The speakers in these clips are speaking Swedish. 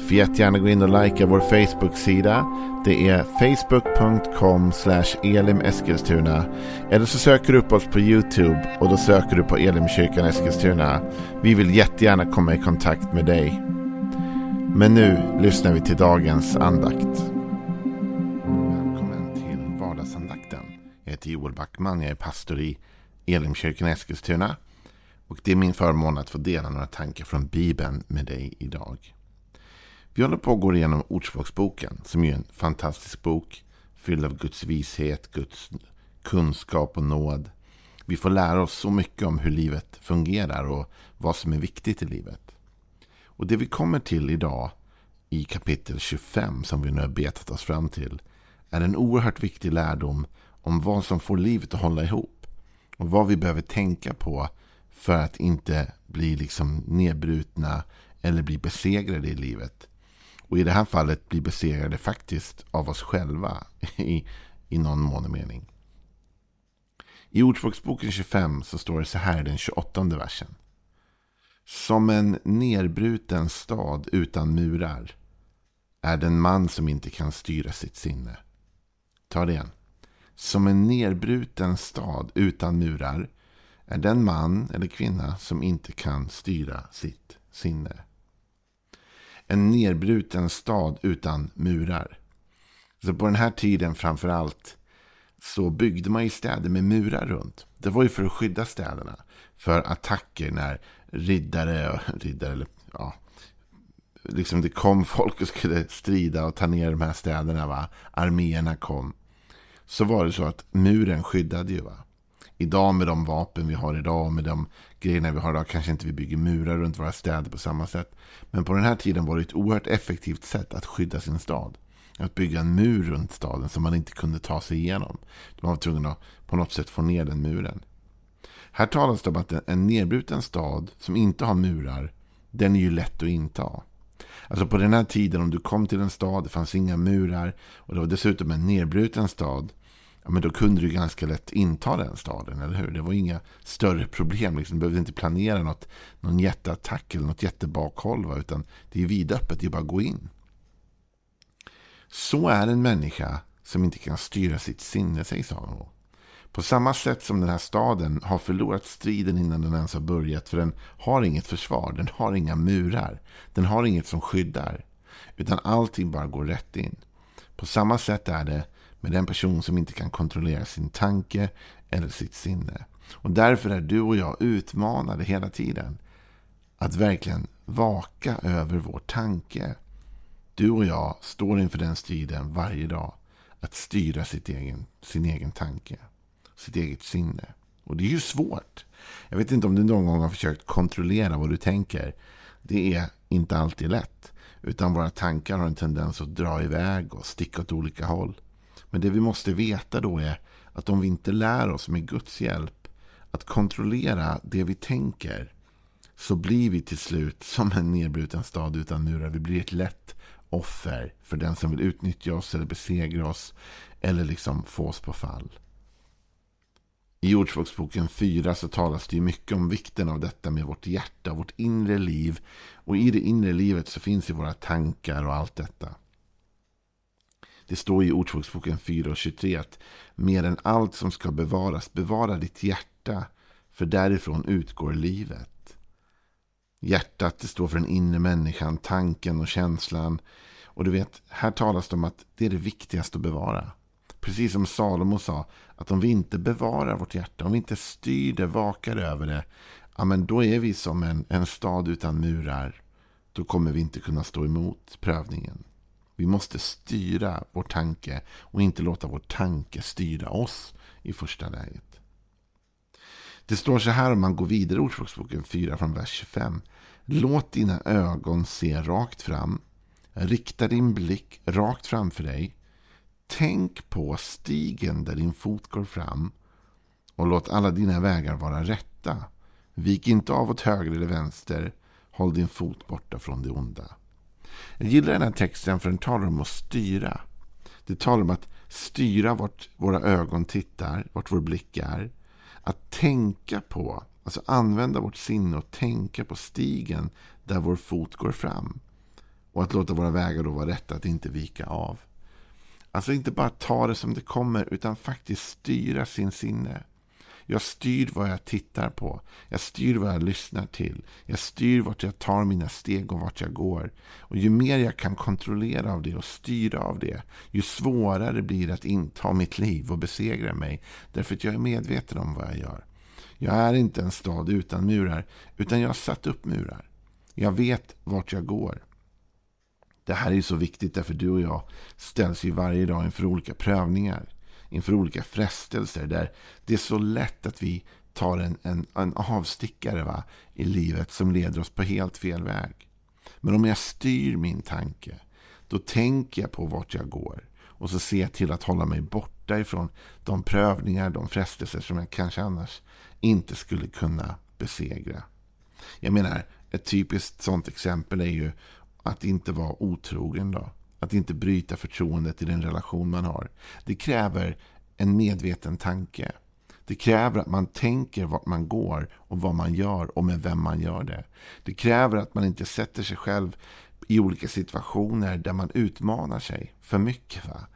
Får jättegärna gå in och likea vår Facebook-sida. Det är facebook.com elimeskilstuna. Eller så söker du upp oss på YouTube och då söker du på Elimkyrkan Eskilstuna. Vi vill jättegärna komma i kontakt med dig. Men nu lyssnar vi till dagens andakt. Välkommen till vardagsandakten. Jag heter Joel Backman, jag är pastor i Elimkyrkan Eskilstuna. Och det är min förmån att få dela några tankar från Bibeln med dig idag. Vi håller på att gå igenom Ordspråksboken som är en fantastisk bok fylld av Guds vishet, Guds kunskap och nåd. Vi får lära oss så mycket om hur livet fungerar och vad som är viktigt i livet. Och det vi kommer till idag i kapitel 25 som vi nu har betat oss fram till är en oerhört viktig lärdom om vad som får livet att hålla ihop. Och vad vi behöver tänka på för att inte bli liksom nedbrutna eller bli besegrade i livet. Och i det här fallet blir besegrade faktiskt av oss själva i, i någon mån och mening. I Ordspråksboken 25 så står det så här i den 28 versen. Som en nerbruten stad utan murar är den man som inte kan styra sitt sinne. Ta det igen. Som en nerbruten stad utan murar är den man eller kvinna som inte kan styra sitt sinne en nedbruten stad utan murar. Så på den här tiden framför allt så byggde man ju städer med murar runt. Det var ju för att skydda städerna. För attacker när riddare, riddare eller ja, liksom det kom folk och skulle strida och ta ner de här städerna. Va? Arméerna kom. Så var det så att muren skyddade ju. Va? Idag med de vapen vi har idag och med de grejerna vi har idag kanske inte vi bygger murar runt våra städer på samma sätt. Men på den här tiden var det ett oerhört effektivt sätt att skydda sin stad. Att bygga en mur runt staden som man inte kunde ta sig igenom. Man var tvungen att på något sätt få ner den muren. Här talas det om att en nedbruten stad som inte har murar, den är ju lätt att inta. Alltså på den här tiden om du kom till en stad, det fanns inga murar och det var dessutom en nedbruten stad ja, men då kunde du ganska lätt inta den staden, eller hur? Det var inga större problem. Liksom. Du behövde inte planera något, någon jätteattack eller något jättebakhåll. Va? Utan det är vidöppet, det är bara att gå in. Så är en människa som inte kan styra sitt sinne, säger Salomo. På samma sätt som den här staden har förlorat striden innan den ens har börjat. För den har inget försvar, den har inga murar. Den har inget som skyddar. Utan allting bara går rätt in. På samma sätt är det med den person som inte kan kontrollera sin tanke eller sitt sinne. Och därför är du och jag utmanade hela tiden att verkligen vaka över vår tanke. Du och jag står inför den striden varje dag. Att styra sitt egen, sin egen tanke. Sitt eget sinne. Och det är ju svårt. Jag vet inte om du någon gång har försökt kontrollera vad du tänker. Det är inte alltid lätt. Utan våra tankar har en tendens att dra iväg och sticka åt olika håll. Men det vi måste veta då är att om vi inte lär oss med Guds hjälp att kontrollera det vi tänker så blir vi till slut som en nedbruten stad utan murar. Vi blir ett lätt offer för den som vill utnyttja oss eller besegra oss eller liksom få oss på fall. I Ordspråksboken 4 så talas det mycket om vikten av detta med vårt hjärta, vårt inre liv. Och i det inre livet så finns ju våra tankar och allt detta. Det står i Ordspråksboken 4 och 23 att mer än allt som ska bevaras, bevara ditt hjärta, för därifrån utgår livet. Hjärtat det står för den inre människan, tanken och känslan. Och du vet, här talas det om att det är det viktigaste att bevara. Precis som Salomo sa, att om vi inte bevarar vårt hjärta, om vi inte styr det, vakar över det, ja, men då är vi som en, en stad utan murar. Då kommer vi inte kunna stå emot prövningen. Vi måste styra vår tanke och inte låta vår tanke styra oss i första läget. Det står så här om man går vidare i Ordspråksboken 4 från vers 25. Låt dina ögon se rakt fram. Rikta din blick rakt framför dig. Tänk på stigen där din fot går fram och låt alla dina vägar vara rätta. Vik inte av åt höger eller vänster. Håll din fot borta från det onda. Jag gillar den här texten för den talar om att styra. Det talar om att styra vart våra ögon tittar, vart vår blick är. Att tänka på, alltså använda vårt sinne och tänka på stigen där vår fot går fram. Och att låta våra vägar då vara rätta, att inte vika av. Alltså inte bara ta det som det kommer, utan faktiskt styra sin sinne. Jag styr vad jag tittar på. Jag styr vad jag lyssnar till. Jag styr vart jag tar mina steg och vart jag går. Och ju mer jag kan kontrollera av det och styra av det, ju svårare blir det att inta mitt liv och besegra mig. Därför att jag är medveten om vad jag gör. Jag är inte en stad utan murar, utan jag har satt upp murar. Jag vet vart jag går. Det här är så viktigt därför du och jag ställs ju varje dag inför olika prövningar inför olika frestelser. Där det är så lätt att vi tar en, en, en avstickare va, i livet som leder oss på helt fel väg. Men om jag styr min tanke, då tänker jag på vart jag går. Och så ser jag till att hålla mig borta ifrån de prövningar, de frestelser som jag kanske annars inte skulle kunna besegra. Jag menar, ett typiskt sånt exempel är ju att inte vara otrogen. då. Att inte bryta förtroendet i den relation man har. Det kräver en medveten tanke. Det kräver att man tänker vart man går och vad man gör och med vem man gör det. Det kräver att man inte sätter sig själv i olika situationer där man utmanar sig för mycket. Va?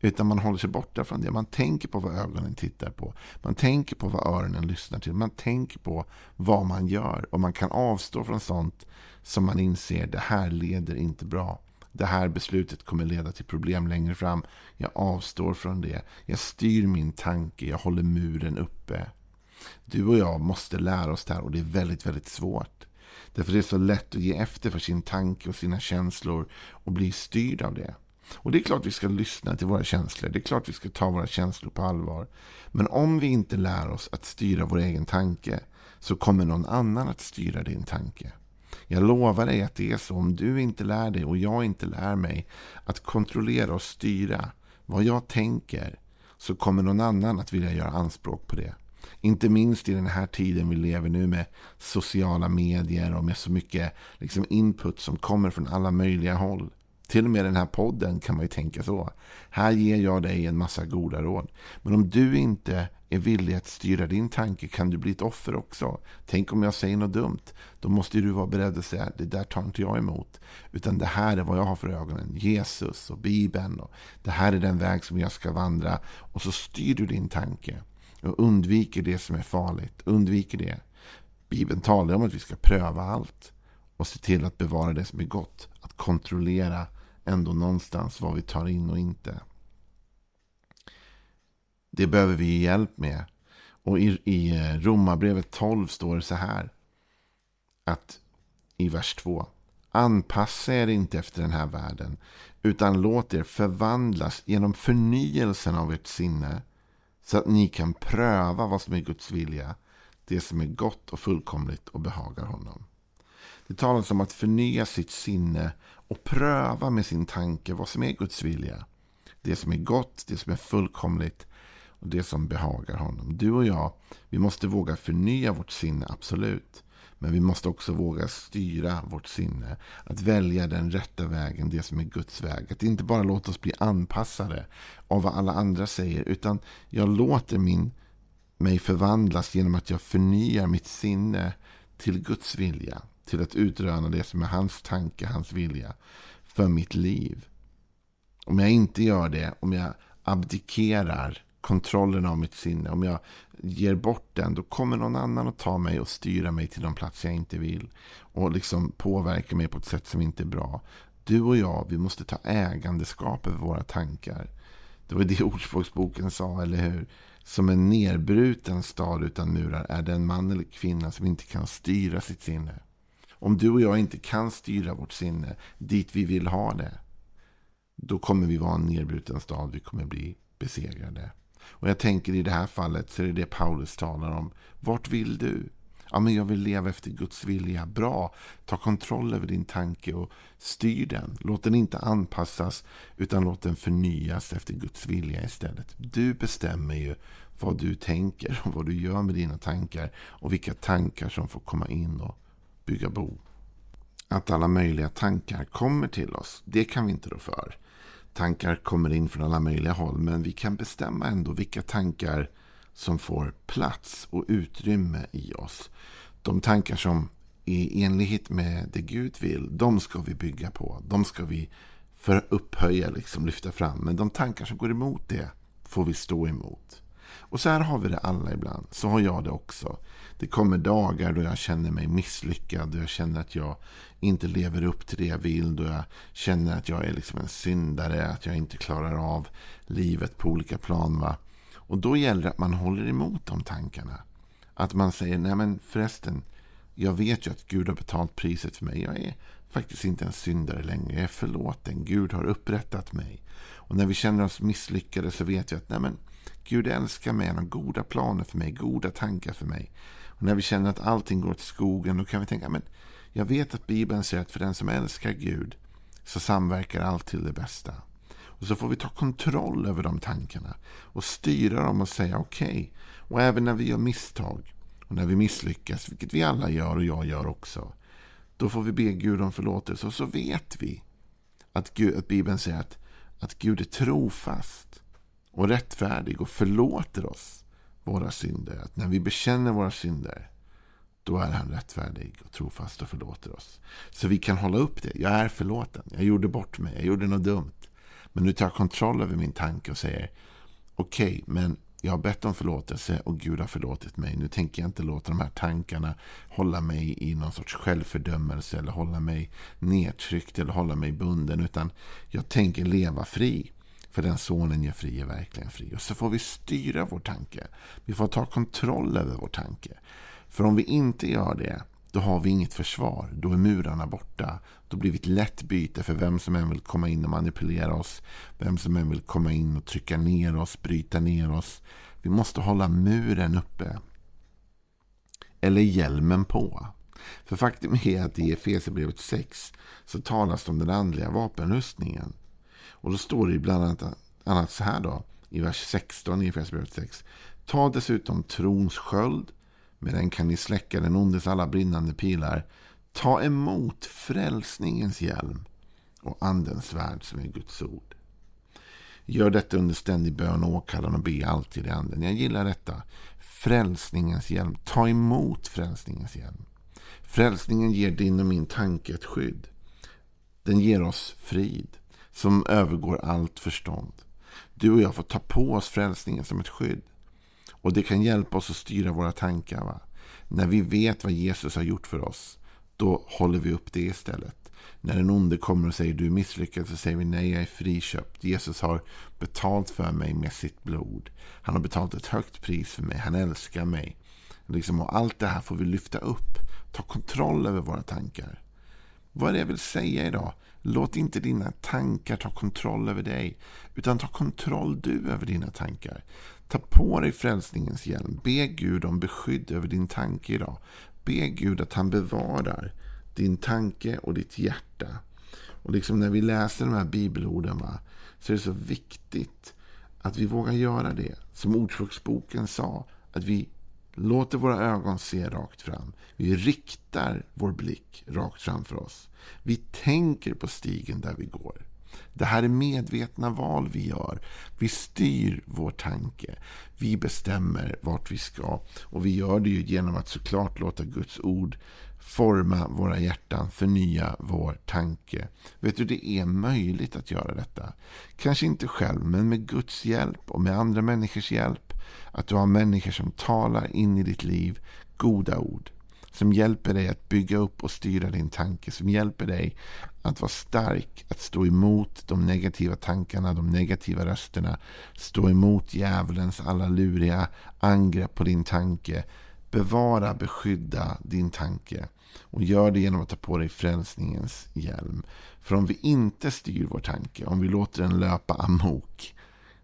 Utan man håller sig borta från det. Man tänker på vad ögonen tittar på. Man tänker på vad öronen lyssnar till. Man tänker på vad man gör. Och man kan avstå från sånt som man inser det här leder inte bra. Det här beslutet kommer leda till problem längre fram. Jag avstår från det. Jag styr min tanke. Jag håller muren uppe. Du och jag måste lära oss det här och det är väldigt, väldigt svårt. Därför det är så lätt att ge efter för sin tanke och sina känslor och bli styrd av det. Och det är klart vi ska lyssna till våra känslor. Det är klart vi ska ta våra känslor på allvar. Men om vi inte lär oss att styra vår egen tanke så kommer någon annan att styra din tanke. Jag lovar dig att det är så om du inte lär dig och jag inte lär mig att kontrollera och styra vad jag tänker så kommer någon annan att vilja göra anspråk på det. Inte minst i den här tiden vi lever nu med sociala medier och med så mycket liksom input som kommer från alla möjliga håll. Till och med den här podden kan man ju tänka så. Här ger jag dig en massa goda råd. Men om du inte är villig att styra din tanke kan du bli ett offer också. Tänk om jag säger något dumt. Då måste du vara beredd att säga det där tar inte jag emot. Utan det här är vad jag har för ögonen. Jesus och Bibeln. Och det här är den väg som jag ska vandra. Och så styr du din tanke. Och undviker det som är farligt. Undviker det. Bibeln talar om att vi ska pröva allt. Och se till att bevara det som är gott. Att kontrollera ändå någonstans vad vi tar in och inte. Det behöver vi hjälp med. Och i, i Romarbrevet 12 står det så här. Att i vers 2. Anpassa er inte efter den här världen. Utan låt er förvandlas genom förnyelsen av ert sinne. Så att ni kan pröva vad som är Guds vilja. Det som är gott och fullkomligt och behagar honom. Det talas om att förnya sitt sinne och pröva med sin tanke vad som är Guds vilja. Det som är gott, det som är fullkomligt och det som behagar honom. Du och jag, vi måste våga förnya vårt sinne, absolut. Men vi måste också våga styra vårt sinne. Att välja den rätta vägen, det som är Guds väg. Att inte bara låta oss bli anpassade av vad alla andra säger. Utan jag låter min, mig förvandlas genom att jag förnyar mitt sinne till Guds vilja. Till att utröna det som är hans tanke, hans vilja för mitt liv. Om jag inte gör det, om jag abdikerar kontrollen av mitt sinne, om jag ger bort den, då kommer någon annan att ta mig och styra mig till de platser jag inte vill. Och liksom påverka mig på ett sätt som inte är bra. Du och jag, vi måste ta ägandeskap över våra tankar. Det var det Ordspråksboken sa, eller hur? Som en nerbruten stad utan murar är den man eller kvinna som inte kan styra sitt sinne. Om du och jag inte kan styra vårt sinne dit vi vill ha det, då kommer vi vara en nedbruten stad. Vi kommer bli besegrade. Och jag tänker i det här fallet så är det det Paulus talar om. Vart vill du? Ja, men jag vill leva efter Guds vilja. Bra. Ta kontroll över din tanke och styr den. Låt den inte anpassas utan låt den förnyas efter Guds vilja istället. Du bestämmer ju vad du tänker och vad du gör med dina tankar och vilka tankar som får komma in och bygga bo. Att alla möjliga tankar kommer till oss, det kan vi inte rå för. Tankar kommer in från alla möjliga håll, men vi kan bestämma ändå vilka tankar som får plats och utrymme i oss. De tankar som är i enlighet med det Gud vill, de ska vi bygga på. De ska vi för upphöja, liksom lyfta fram. Men de tankar som går emot det får vi stå emot. Och så här har vi det alla ibland. Så har jag det också. Det kommer dagar då jag känner mig misslyckad. Då jag känner att jag inte lever upp till det jag vill. Då jag känner att jag är liksom en syndare. Att jag inte klarar av livet på olika plan. Va? Och då gäller det att man håller emot de tankarna. Att man säger, nej men förresten. Jag vet ju att Gud har betalt priset för mig. Jag är faktiskt inte en syndare längre. Jag är förlåten. Gud har upprättat mig. Och när vi känner oss misslyckade så vet vi att nej men, Gud älskar mig. Han har goda planer för mig. Goda tankar för mig. Och när vi känner att allting går till skogen. Då kan vi tänka men jag vet att Bibeln säger att för den som älskar Gud så samverkar allt till det bästa. Och så får vi ta kontroll över de tankarna och styra dem och säga okej. Okay. Och även när vi gör misstag och när vi misslyckas, vilket vi alla gör och jag gör också. Då får vi be Gud om förlåtelse och så vet vi att, Gud, att Bibeln säger att, att Gud är trofast och rättfärdig och förlåter oss våra synder. Att när vi bekänner våra synder då är han rättfärdig och trofast och förlåter oss. Så vi kan hålla upp det. Jag är förlåten. Jag gjorde bort mig. Jag gjorde något dumt. Men nu tar jag kontroll över min tanke och säger okej, okay, men jag har bett om förlåtelse och Gud har förlåtit mig. Nu tänker jag inte låta de här tankarna hålla mig i någon sorts självfördömelse eller hålla mig nedtryckt eller hålla mig bunden. Utan jag tänker leva fri. För den sonen ger fri är verkligen fri. Och så får vi styra vår tanke. Vi får ta kontroll över vår tanke. För om vi inte gör det då har vi inget försvar. Då är murarna borta. Då blir vi ett lätt byte för vem som än vill komma in och manipulera oss. Vem som än vill komma in och trycka ner oss, bryta ner oss. Vi måste hålla muren uppe. Eller hjälmen på. För faktum är att i Efesierbrevet 6 så talas det om den andliga vapenrustningen. Och då står det bland annat så här då. I vers 16 i Efesierbrevet 6. Ta dessutom trons sköld med den kan ni släcka den ondes alla brinnande pilar. Ta emot frälsningens hjälm och andens svärd som är Guds ord. Gör detta under ständig bön och åkallan och be alltid i anden. Jag gillar detta. Frälsningens hjälm. Ta emot frälsningens hjälm. Frälsningen ger din och min tanke ett skydd. Den ger oss frid som övergår allt förstånd. Du och jag får ta på oss frälsningen som ett skydd. Och det kan hjälpa oss att styra våra tankar. Va? När vi vet vad Jesus har gjort för oss, då håller vi upp det istället. När en onde kommer och säger du är misslyckad så säger vi nej, jag är friköpt. Jesus har betalt för mig med sitt blod. Han har betalt ett högt pris för mig. Han älskar mig. Liksom, och allt det här får vi lyfta upp. Ta kontroll över våra tankar. Vad är det jag vill säga idag? Låt inte dina tankar ta kontroll över dig. Utan ta kontroll du över dina tankar. Ta på dig frälsningens hjälm. Be Gud om beskydd över din tanke idag. Be Gud att han bevarar din tanke och ditt hjärta. Och liksom när vi läser de här bibelorden va, så är det så viktigt att vi vågar göra det. Som Ordspråksboken sa, att vi låter våra ögon se rakt fram. Vi riktar vår blick rakt framför oss. Vi tänker på stigen där vi går. Det här är medvetna val vi gör. Vi styr vår tanke. Vi bestämmer vart vi ska. Och vi gör det ju genom att såklart låta Guds ord forma våra hjärtan, förnya vår tanke. Vet du, det är möjligt att göra detta. Kanske inte själv, men med Guds hjälp och med andra människors hjälp. Att du har människor som talar in i ditt liv goda ord. Som hjälper dig att bygga upp och styra din tanke. Som hjälper dig att vara stark. Att stå emot de negativa tankarna, de negativa rösterna. Stå emot djävulens alla luriga angrepp på din tanke. Bevara, beskydda din tanke. Och gör det genom att ta på dig frälsningens hjälm. För om vi inte styr vår tanke, om vi låter den löpa amok.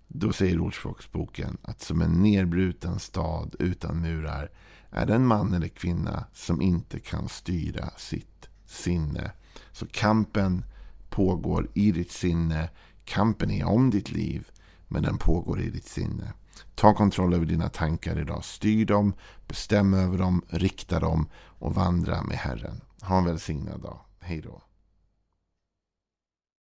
Då säger Ordspråksboken att som en nedbruten stad utan murar är det en man eller kvinna som inte kan styra sitt sinne. Så kampen pågår i ditt sinne. Kampen är om ditt liv, men den pågår i ditt sinne. Ta kontroll över dina tankar idag. Styr dem, bestäm över dem, rikta dem och vandra med Herren. Ha en välsignad dag. Hej då.